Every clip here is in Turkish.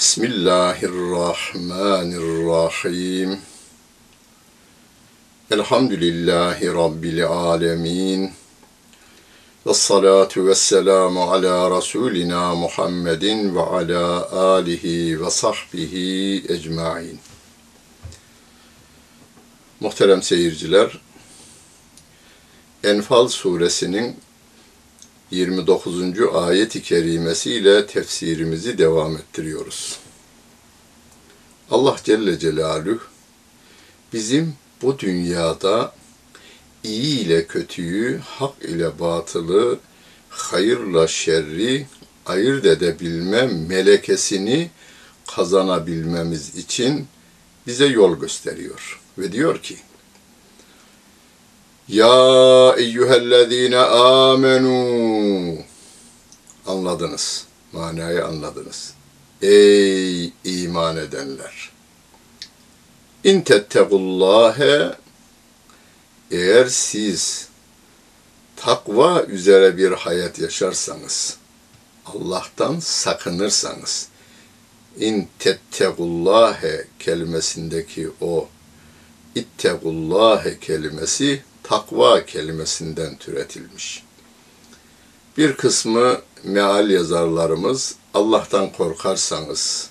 Bismillahirrahmanirrahim. Elhamdülillahi Rabbil alemin. Ve salatu ve selamu ala Resulina Muhammedin ve ala alihi ve sahbihi ecmain. Muhterem seyirciler, Enfal suresinin 29. ayet-i kerimesiyle tefsirimizi devam ettiriyoruz. Allah Celle Celaluhu bizim bu dünyada iyi ile kötüyü, hak ile batılı, hayırla şerri ayırt edebilme melekesini kazanabilmemiz için bize yol gösteriyor. Ve diyor ki, Ya eyyühellezine amenu Anladınız, manayı anladınız. Ey iman edenler! İn tettegullâhe eğer siz takva üzere bir hayat yaşarsanız, Allah'tan sakınırsanız, in tettegullâhe kelimesindeki o ittegullâhe kelimesi takva kelimesinden türetilmiş. Bir kısmı meal yazarlarımız Allah'tan korkarsanız,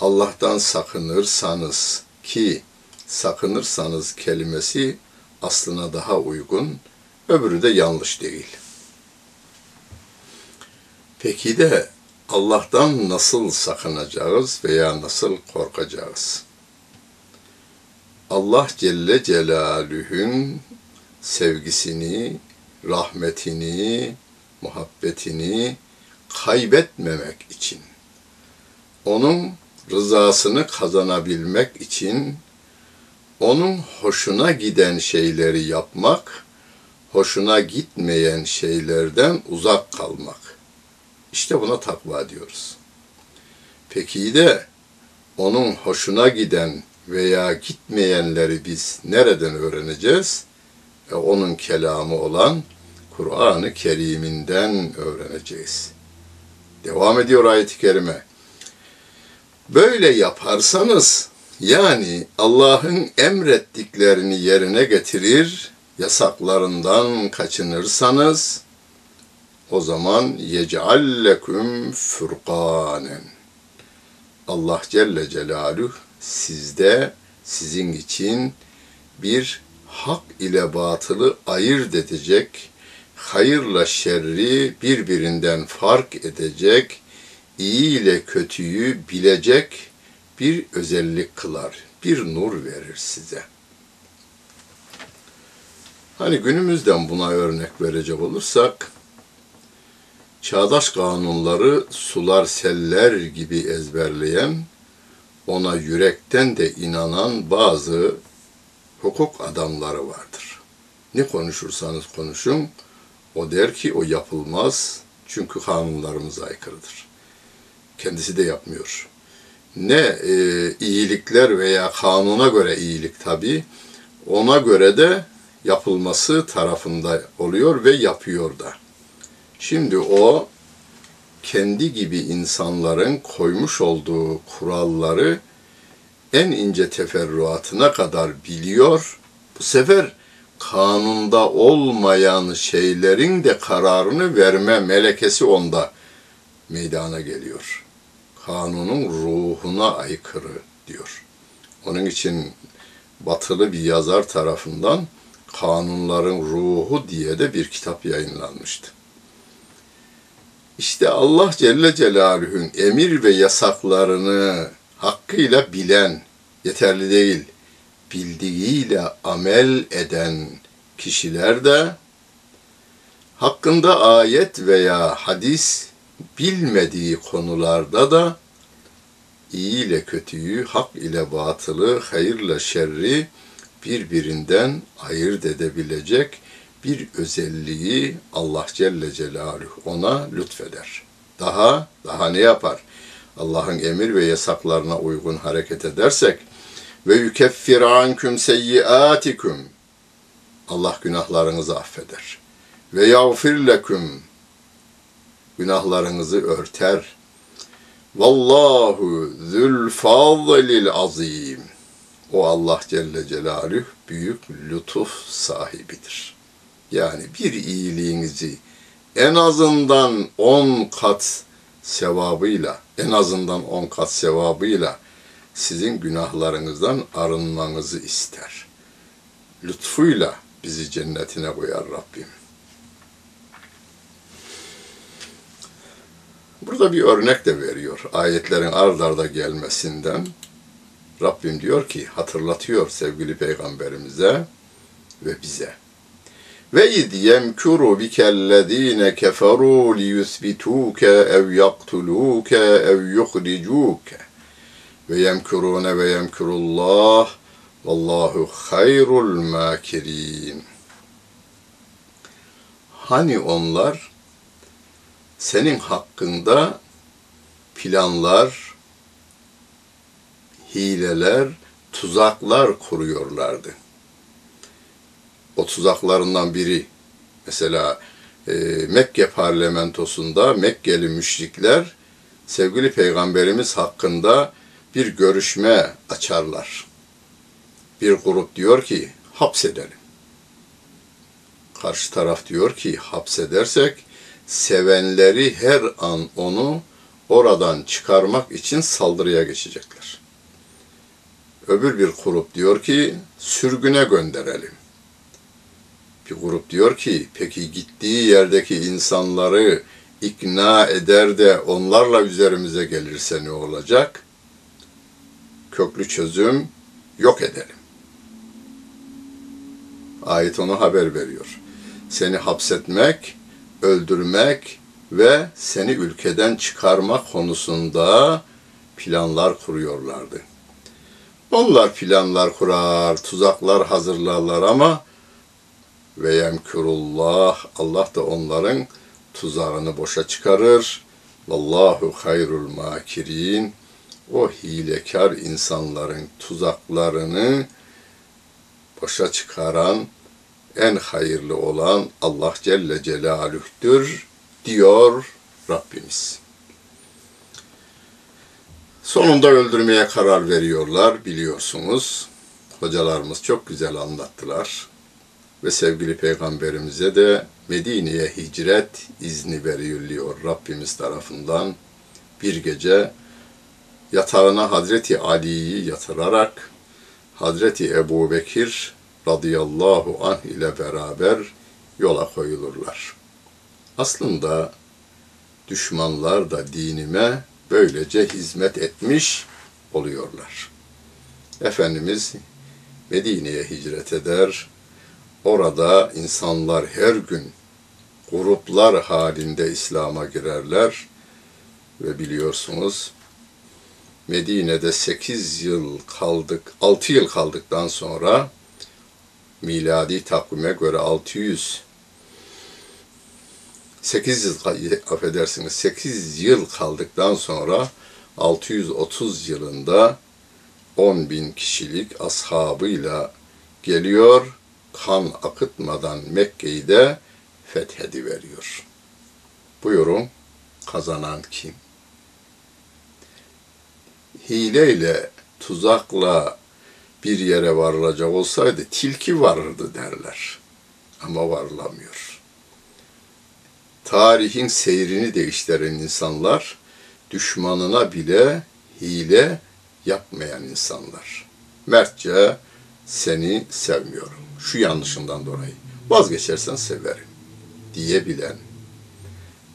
Allah'tan sakınırsanız ki sakınırsanız kelimesi aslına daha uygun, öbürü de yanlış değil. Peki de Allah'tan nasıl sakınacağız veya nasıl korkacağız? Allah Celle Celaluhu'nun sevgisini, rahmetini, muhabbetini kaybetmemek için, onun rızasını kazanabilmek için, onun hoşuna giden şeyleri yapmak, hoşuna gitmeyen şeylerden uzak kalmak. İşte buna takva diyoruz. Peki de onun hoşuna giden veya gitmeyenleri biz nereden öğreneceğiz? Onun kelamı olan Kur'an-ı Kerim'inden öğreneceğiz. Devam ediyor ayet-i kerime. Böyle yaparsanız Yani Allah'ın emrettiklerini yerine getirir, yasaklarından kaçınırsanız o zaman yec'alleküm furkanen. Allah Celle Celaluhu sizde sizin için bir hak ile batılı ayırt edecek, hayırla şerri birbirinden fark edecek, iyi ile kötüyü bilecek bir özellik kılar, bir nur verir size. Hani günümüzden buna örnek verecek olursak, çağdaş kanunları sular seller gibi ezberleyen, ona yürekten de inanan bazı hukuk adamları vardır. Ne konuşursanız konuşun, o der ki o yapılmaz çünkü kanunlarımıza aykırıdır. Kendisi de yapmıyor. Ne e, iyilikler veya kanuna göre iyilik tabi, ona göre de yapılması tarafında oluyor ve yapıyor da. Şimdi o kendi gibi insanların koymuş olduğu kuralları en ince teferruatına kadar biliyor. Bu sefer kanunda olmayan şeylerin de kararını verme melekesi onda meydana geliyor. Kanunun ruhuna aykırı diyor. Onun için batılı bir yazar tarafından Kanunların Ruhu diye de bir kitap yayınlanmıştı. İşte Allah Celle Celaluhu'nun emir ve yasaklarını hakkıyla bilen yeterli değil, bildiğiyle amel eden kişiler de hakkında ayet veya hadis bilmediği konularda da iyi ile kötüyü, hak ile batılı, hayırla şerri birbirinden ayırt edebilecek bir özelliği Allah Celle Celaluhu ona lütfeder. Daha, daha ne yapar? Allah'ın emir ve yasaklarına uygun hareket edersek ve yukeffir anküm seyyiatikum Allah günahlarınızı affeder. Ve yağfir leküm günahlarınızı örter. Vallahu zül fadlil azim. O Allah Celle Celaluhu büyük lütuf sahibidir. Yani bir iyiliğinizi en azından on kat sevabıyla, en azından on kat sevabıyla sizin günahlarınızdan arınmanızı ister. Lütfuyla bizi cennetine koyar Rabbim. Burada bir örnek de veriyor. Ayetlerin ard arda gelmesinden Rabbim diyor ki, hatırlatıyor sevgili peygamberimize ve bize. Ve id yemkuru bikellezine keferu li yusbituke ev yaktuluke ev yukhricuke ve yemkurune ve yemkurullah vallahu hayrul makirin. Hani onlar senin hakkında planlar, hileler, tuzaklar kuruyorlardı. O tuzaklarından biri mesela e, Mekke parlamentosunda Mekkeli müşrikler sevgili peygamberimiz hakkında bir görüşme açarlar. Bir grup diyor ki hapsedelim. Karşı taraf diyor ki hapsedersek sevenleri her an onu oradan çıkarmak için saldırıya geçecekler. Öbür bir grup diyor ki sürgüne gönderelim. Bir grup diyor ki peki gittiği yerdeki insanları ikna eder de onlarla üzerimize gelirse ne olacak? Köklü çözüm yok edelim. Ayet onu haber veriyor. Seni hapsetmek, öldürmek ve seni ülkeden çıkarmak konusunda planlar kuruyorlardı. Onlar planlar kurar, tuzaklar hazırlarlar ama ve yemkurullah Allah da onların tuzağını boşa çıkarır. Vallahu hayrul makirin. O hilekar insanların tuzaklarını boşa çıkaran en hayırlı olan Allah Celle Celaluh'tür diyor Rabbimiz. Sonunda öldürmeye karar veriyorlar biliyorsunuz. Hocalarımız çok güzel anlattılar. Ve sevgili peygamberimize de Medine'ye hicret izni veriliyor Rabbimiz tarafından. Bir gece yatağına Hazreti Ali'yi yatırarak Hazreti Ebu Bekir radıyallahu anh ile beraber yola koyulurlar. Aslında düşmanlar da dinime böylece hizmet etmiş oluyorlar. Efendimiz Medine'ye hicret eder. Orada insanlar her gün gruplar halinde İslam'a girerler ve biliyorsunuz Medine'de 8 yıl kaldık, 6 yıl kaldıktan sonra miladi takvime göre 600 8 yıl affedersiniz 8 yıl kaldıktan sonra 630 yılında 10 bin kişilik ashabıyla geliyor kan akıtmadan Mekke'yi de fethediveriyor. Buyurun kazanan kim? Hileyle, tuzakla bir yere varılacak olsaydı tilki varırdı derler. Ama varılamıyor. Tarihin seyrini değiştiren insanlar düşmanına bile hile yapmayan insanlar. Mertçe seni sevmiyorum. Şu yanlışından dolayı. Vazgeçersen severim diyebilen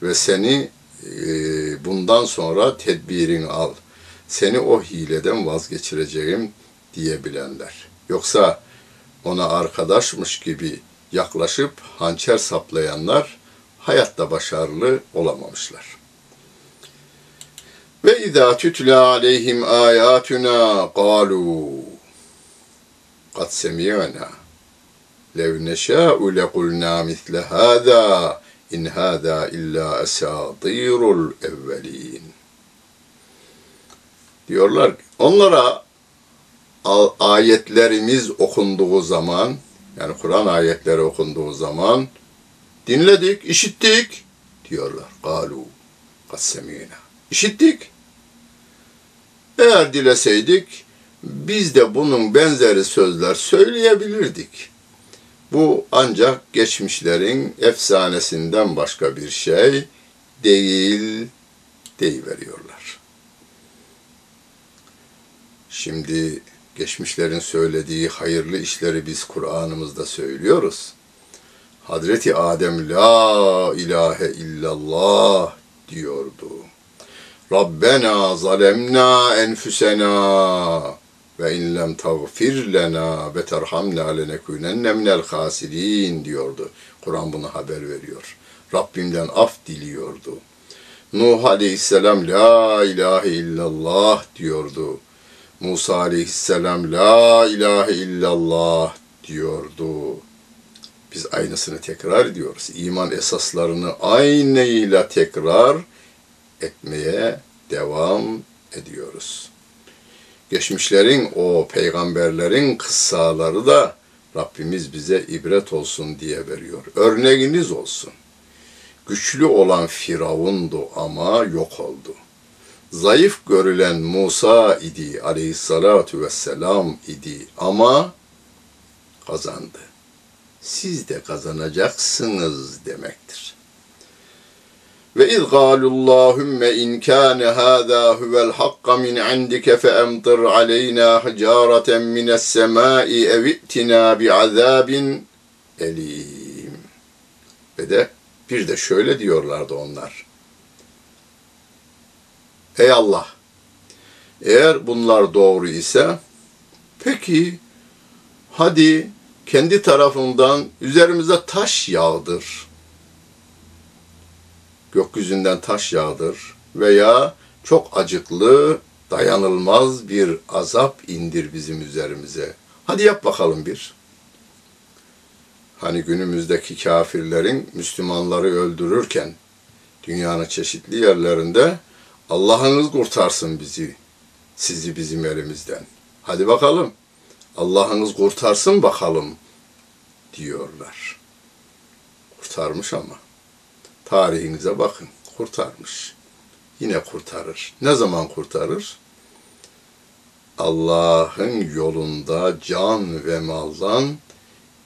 ve seni e, bundan sonra tedbirini al. Seni o hileden vazgeçireceğim diyebilenler. Yoksa ona arkadaşmış gibi yaklaşıp hançer saplayanlar hayatta başarılı olamamışlar. Ve izâ tütlâ aleyhim âyâtuna qâlû kad semi'na lev neşâ'u lekulnâ misle hâzâ in hâzâ illâ esâdîrul evvelîn. Diyorlar onlara ayetlerimiz okunduğu zaman yani Kur'an ayetleri okunduğu zaman dinledik, işittik diyorlar. Galu kassemina. İşittik. Eğer dileseydik biz de bunun benzeri sözler söyleyebilirdik. Bu ancak geçmişlerin efsanesinden başka bir şey değil deyiveriyorlar. Şimdi geçmişlerin söylediği hayırlı işleri biz Kur'an'ımızda söylüyoruz. Hazreti Adem la ilahe illallah diyordu. Rabbena zalemna enfüsena ve in lem tagfir lena ve terhamna lenekunenne minel hasirin diyordu. Kur'an bunu haber veriyor. Rabbimden af diliyordu. Nuh aleyhisselam la ilahe illallah diyordu. Musa aleyhisselam la ilahe illallah diyordu. Biz aynısını tekrar ediyoruz. İman esaslarını aynıyla tekrar etmeye devam ediyoruz. Geçmişlerin o peygamberlerin kıssaları da Rabbimiz bize ibret olsun diye veriyor. Örneğiniz olsun. Güçlü olan Firavundu ama yok oldu. Zayıf görülen Musa idi aleyhissalatu vesselam idi ama kazandı. Siz de kazanacaksınız demektir. Ve iz galullahümme in kâne hâzâ huvel hakka min indike fe emtir aleynâ hicâreten mines semâi evittinâ bi'azâbin elîm. Ve de bir de şöyle diyorlardı onlar. Ey Allah! Eğer bunlar doğru ise peki hadi kendi tarafından üzerimize taş yağdır gökyüzünden taş yağdır veya çok acıklı, dayanılmaz bir azap indir bizim üzerimize. Hadi yap bakalım bir. Hani günümüzdeki kafirlerin Müslümanları öldürürken dünyanın çeşitli yerlerinde Allah'ınız kurtarsın bizi, sizi bizim elimizden. Hadi bakalım. Allah'ınız kurtarsın bakalım diyorlar. Kurtarmış ama tarihinize bakın. Kurtarmış. Yine kurtarır. Ne zaman kurtarır? Allah'ın yolunda can ve maldan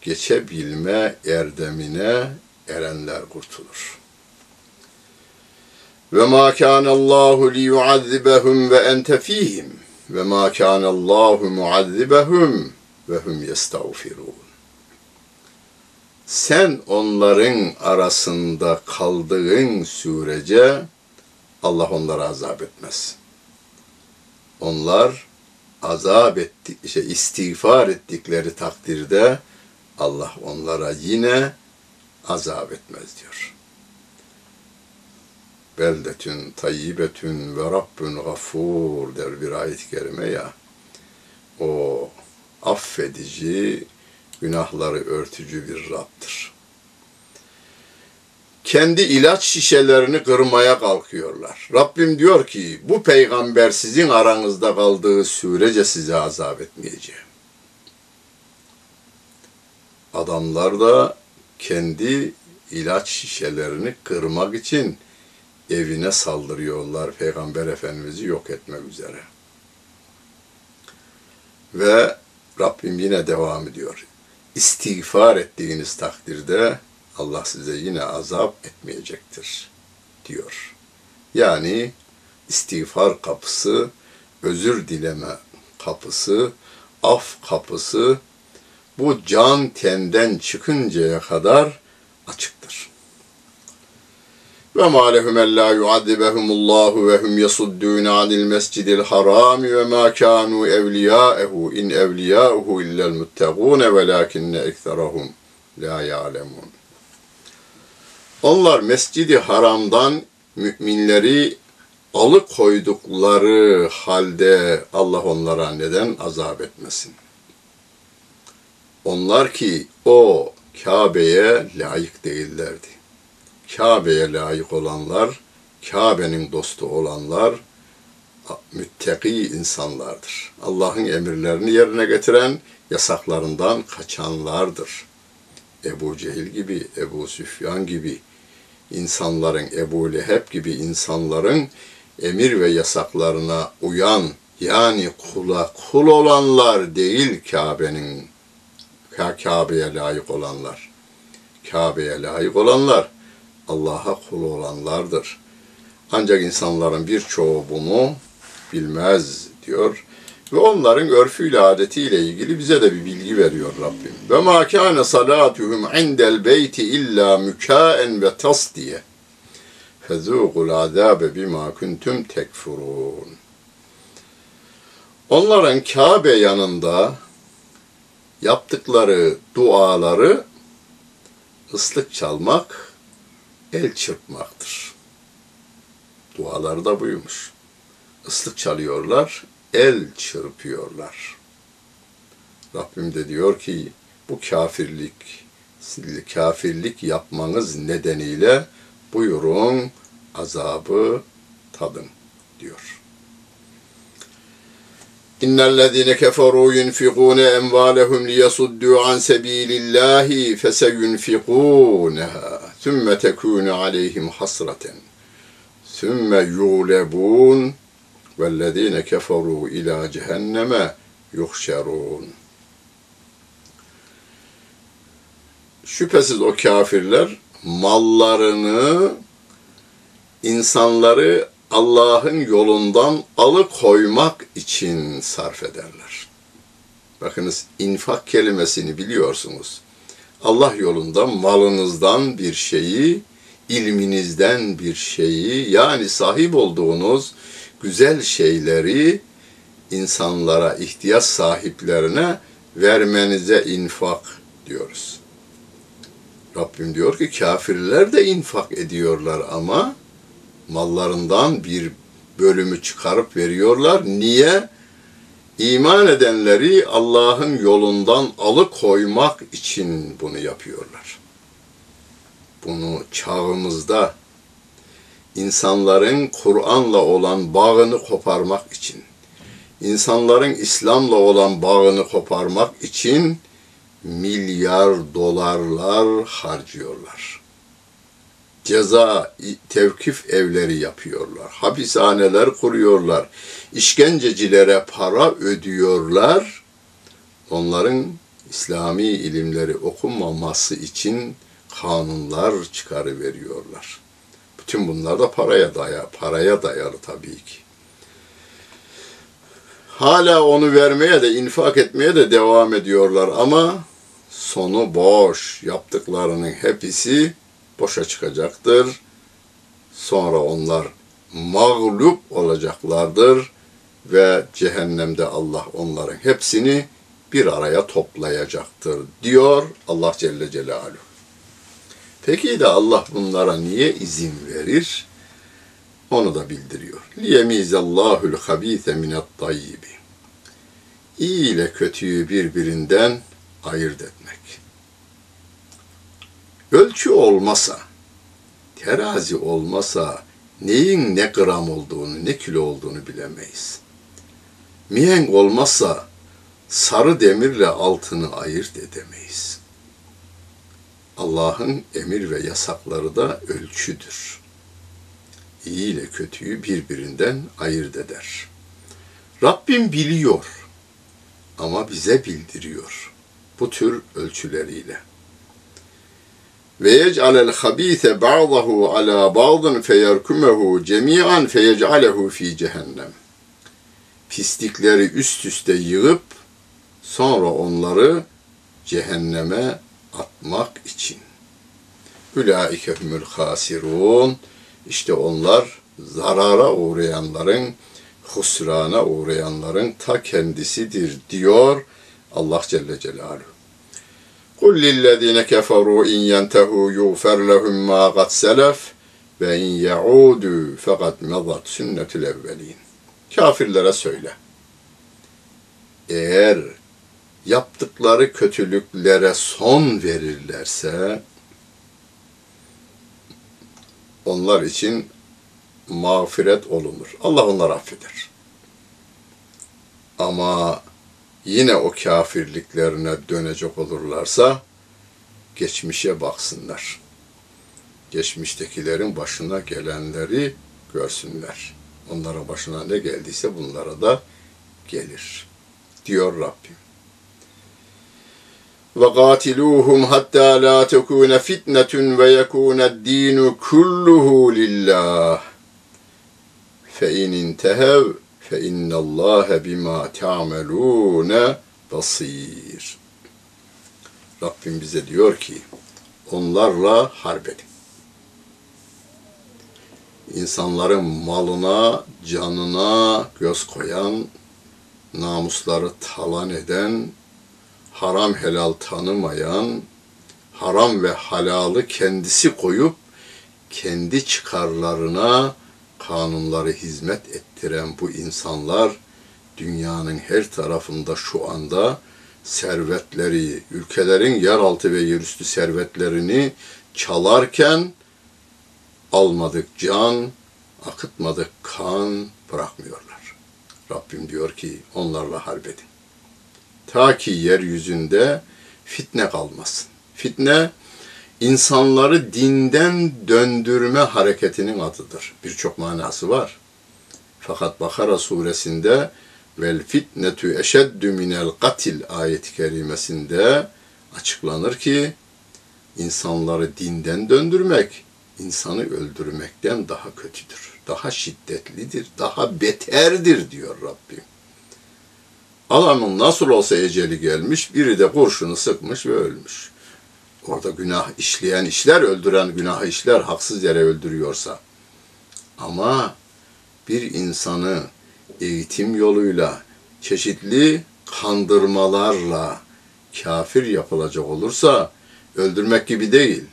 geçebilme erdemine erenler kurtulur. Ve ma kana Allahu li yuazzibahum ve ente fihim ve ma kana Allahu muazzibahum ve hum yestağfirun. Sen onların arasında kaldığın sürece Allah onlara azap etmez. Onlar azap etti, şey, istiğfar ettikleri takdirde Allah onlara yine azap etmez diyor. Beldetün tayyibetün ve Rabbün gafur der bir ayet-i kerime ya. O affedici, günahları örtücü bir Rab'dır. Kendi ilaç şişelerini kırmaya kalkıyorlar. Rabbim diyor ki bu peygamber sizin aranızda kaldığı sürece size azap etmeyeceğim. Adamlar da kendi ilaç şişelerini kırmak için evine saldırıyorlar Peygamber Efendimiz'i yok etmek üzere. Ve Rabbim yine devam ediyor. İstiğfar ettiğiniz takdirde Allah size yine azap etmeyecektir diyor. Yani istiğfar kapısı, özür dileme kapısı, af kapısı bu can tenden çıkıncaya kadar açıktır. Ve ma lehum ella yuazibahumullahu ve hum yasuddun anil mescidil haram ve ma kanu evliyaehu in evliyauhu illel muttaqun velakinne ekserahum la ya'lemun. Onlar mescidi haramdan müminleri alıkoydukları halde Allah onlara neden azap etmesin? Onlar ki o Kabe'ye layık değillerdi. Kabe'ye layık olanlar, Kabe'nin dostu olanlar müttaki insanlardır. Allah'ın emirlerini yerine getiren, yasaklarından kaçanlardır. Ebu Cehil gibi, Ebu Süfyan gibi insanların, Ebu Leheb gibi insanların emir ve yasaklarına uyan, yani kula kul olanlar değil Kabe'nin Kabe'ye layık olanlar. Kabe'ye layık olanlar Allah'a kul olanlardır. Ancak insanların birçoğu bunu bilmez diyor. Ve onların örfüyle adetiyle ilgili bize de bir bilgi veriyor Rabbim. Ve ma kana salatuhum indel beyti illa mukaen ve tasdiye. Fezûgul azâbe bima kuntum tekfurun. Onların Kabe yanında yaptıkları duaları ıslık çalmak, el çırpmaktır. Duaları da buymuş. Islık çalıyorlar, el çırpıyorlar. Rabbim de diyor ki bu kafirlik kafirlik yapmanız nedeniyle buyurun azabı tadın diyor. İnnellezîne keferû yunfikûne emvâlehum liyasuddû an sebîlillâhi feseyunfikûneha thumme tekûne aleyhim hasraten thumme yûlebûn vellezîne keferû ilâ cehenneme yuhşerûn Şüphesiz o kafirler mallarını insanları Allah'ın yolundan alıkoymak için sarf ederler. Bakınız infak kelimesini biliyorsunuz. Allah yolunda malınızdan bir şeyi, ilminizden bir şeyi yani sahip olduğunuz güzel şeyleri insanlara, ihtiyaç sahiplerine vermenize infak diyoruz. Rabbim diyor ki kafirler de infak ediyorlar ama mallarından bir bölümü çıkarıp veriyorlar. Niye? İman edenleri Allah'ın yolundan alıkoymak için bunu yapıyorlar. Bunu çağımızda insanların Kur'an'la olan bağını koparmak için, insanların İslam'la olan bağını koparmak için milyar dolarlar harcıyorlar. ceza, tevkif evleri yapıyorlar. Hapishaneler kuruyorlar. İşkencecilere para ödüyorlar. Onların İslami ilimleri okunmaması için kanunlar çıkarıveriyorlar. Bütün bunlar da paraya dayalı, paraya dayalı tabii ki. Hala onu vermeye de, infak etmeye de devam ediyorlar ama sonu boş. Yaptıklarının hepsi boşa çıkacaktır. Sonra onlar mağlup olacaklardır ve cehennemde Allah onların hepsini bir araya toplayacaktır diyor Allah Celle Celaluhu. Peki de Allah bunlara niye izin verir? Onu da bildiriyor. Liyemizallahul habise minat tayyibi. İyi ile kötüyü birbirinden ayırt etmek. Ölçü olmasa, terazi olmasa neyin ne gram olduğunu, ne kilo olduğunu bilemeyiz. Mihenk olmazsa sarı demirle altını ayırt edemeyiz. Allah'ın emir ve yasakları da ölçüdür. İyi ile kötüyü birbirinden ayırt eder. Rabbim biliyor ama bize bildiriyor bu tür ölçüleriyle. Ve yec'alel habîse ba'dahu ala ba'dın feyerkumehu cemi'an feyec'alehu fi cehennem. Pislikleri üst üste yığıp sonra onları cehenneme atmak için. Ulaike humul hasirun. İşte onlar zarara uğrayanların, husrana uğrayanların ta kendisidir diyor Allah Celle Celaluhu. Lillezine keferu in yentehu yuğfer lehum ma qad selef ve in yaudu fakat medat sünnetul evvelin. Kafirlere söyle. Eğer yaptıkları kötülüklere son verirlerse onlar için mağfiret olunur. Allah onları affeder. Ama yine o kafirliklerine dönecek olurlarsa geçmişe baksınlar. Geçmiştekilerin başına gelenleri görsünler. Onların başına ne geldiyse bunlara da gelir. Diyor Rabbim. وقاتلوهم حتى لا تكون فتنة ويكون الدين كله لله فإن انتهوا فإن الله بما تعملون basir. Rabbim bize diyor ki onlarla harp edin. İnsanların malına, canına göz koyan, namusları talan eden, haram helal tanımayan, haram ve halalı kendisi koyup kendi çıkarlarına kanunları hizmet ettiren bu insanlar dünyanın her tarafında şu anda servetleri, ülkelerin yeraltı ve yerüstü servetlerini çalarken almadık can, akıtmadık kan bırakmıyorlar. Rabbim diyor ki onlarla harbedin. Ta ki yeryüzünde fitne kalmasın. Fitne insanları dinden döndürme hareketinin adıdır. Birçok manası var. Fakat Bakara suresinde vel fitnetu eşeddü minel katil ayet-i kerimesinde açıklanır ki insanları dinden döndürmek insanı öldürmekten daha kötüdür. Daha şiddetlidir, daha beterdir diyor Rabbim. Adamın nasıl olsa eceli gelmiş, biri de kurşunu sıkmış ve ölmüş. Orada günah işleyen işler, öldüren günah işler haksız yere öldürüyorsa. Ama bir insanı eğitim yoluyla, çeşitli kandırmalarla kafir yapılacak olursa öldürmek gibi değil.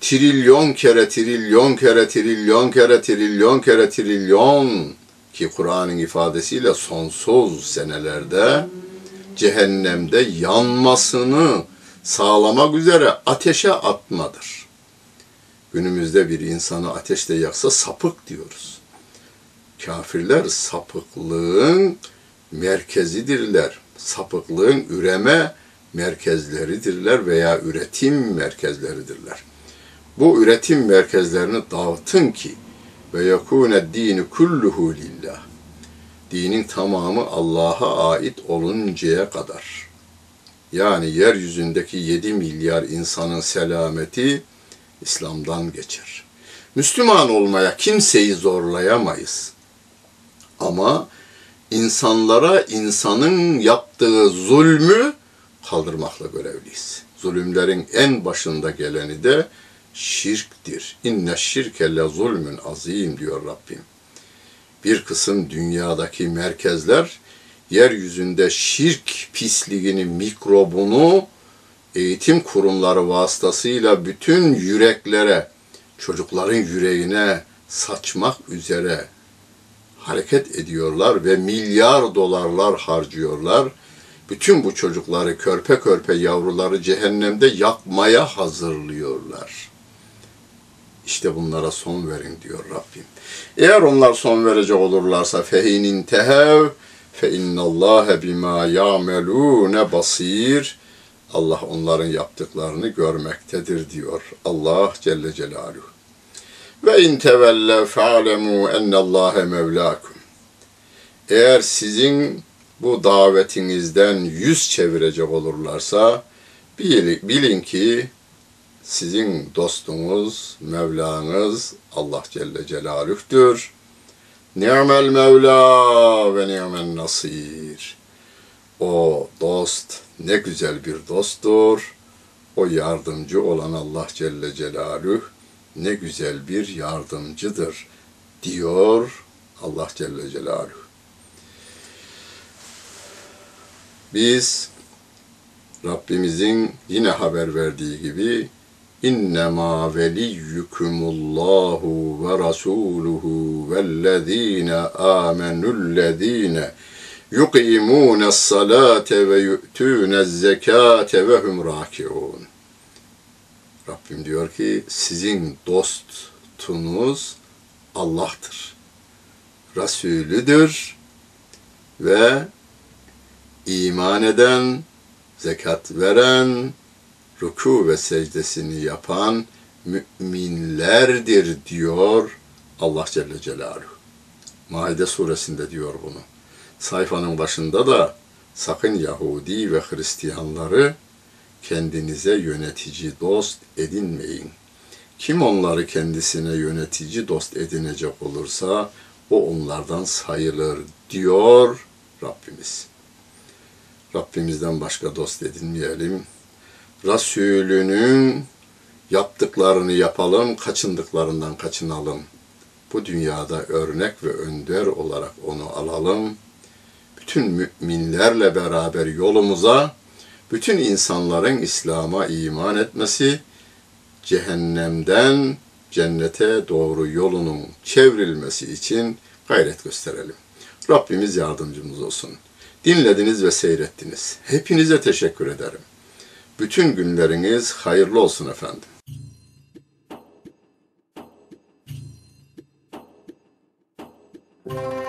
Trilyon kere, trilyon kere, trilyon kere, trilyon kere, trilyon ki Kur'an'ın ifadesiyle sonsuz senelerde cehennemde yanmasını sağlamak üzere ateşe atmadır. Günümüzde bir insanı ateşte yaksa sapık diyoruz. Kafirler sapıklığın merkezidirler. Sapıklığın üreme merkezleridirler veya üretim merkezleridirler. Bu üretim merkezlerini dağıtın ki ve yekûne dini kulluhu lillah. Dinin tamamı Allah'a ait oluncaya kadar. Yani yeryüzündeki 7 milyar insanın selameti İslam'dan geçer. Müslüman olmaya kimseyi zorlayamayız. Ama insanlara insanın yaptığı zulmü kaldırmakla görevliyiz. Zulümlerin en başında geleni de şirktir. İnne şirke le zulmün azim diyor Rabbim. Bir kısım dünyadaki merkezler yeryüzünde şirk pisliğini, mikrobunu eğitim kurumları vasıtasıyla bütün yüreklere, çocukların yüreğine saçmak üzere hareket ediyorlar ve milyar dolarlar harcıyorlar. Bütün bu çocukları körpe körpe yavruları cehennemde yakmaya hazırlıyorlar. İşte bunlara son verin diyor Rabbim. Eğer onlar son verecek olurlarsa fehinin tehev fe innallâhe bimâ ya'melûne basir. Allah onların yaptıklarını görmektedir diyor Allah Celle Celaluhu. Ve in tevelle fe'alemu ennallâhe mevlâkum. Eğer sizin bu davetinizden yüz çevirecek olurlarsa bilin ki sizin dostunuz, Mevlanız Allah Celle Celaluh'tür. Ni'mel Mevla ve ni'mel Nasir. O dost ne güzel bir dosttur. O yardımcı olan Allah Celle Celaluhu ne güzel bir yardımcıdır diyor Allah Celle Celaluhu. Biz Rabbimizin yine haber verdiği gibi İnnemâ veliyyukumullahu ve rasûluhu vellezîne âmenullezîne yuqîmûnes salâte ve yu'tûnez zekâte ve hum râkiûn. Rabbim diyor ki sizin dostunuz Allah'tır. Resulüdür ve iman eden, zekat veren, ruku ve secdesini yapan müminlerdir diyor Allah Celle Celaluhu. Maide suresinde diyor bunu. Sayfanın başında da sakın Yahudi ve Hristiyanları kendinize yönetici dost edinmeyin. Kim onları kendisine yönetici dost edinecek olursa o onlardan sayılır diyor Rabbimiz. Rabbimizden başka dost edinmeyelim. Resulünün yaptıklarını yapalım, kaçındıklarından kaçınalım. Bu dünyada örnek ve önder olarak onu alalım. Bütün müminlerle beraber yolumuza, bütün insanların İslam'a iman etmesi, cehennemden cennete doğru yolunun çevrilmesi için gayret gösterelim. Rabbimiz yardımcımız olsun. Dinlediniz ve seyrettiniz. Hepinize teşekkür ederim. Bütün günleriniz hayırlı olsun efendim. Thank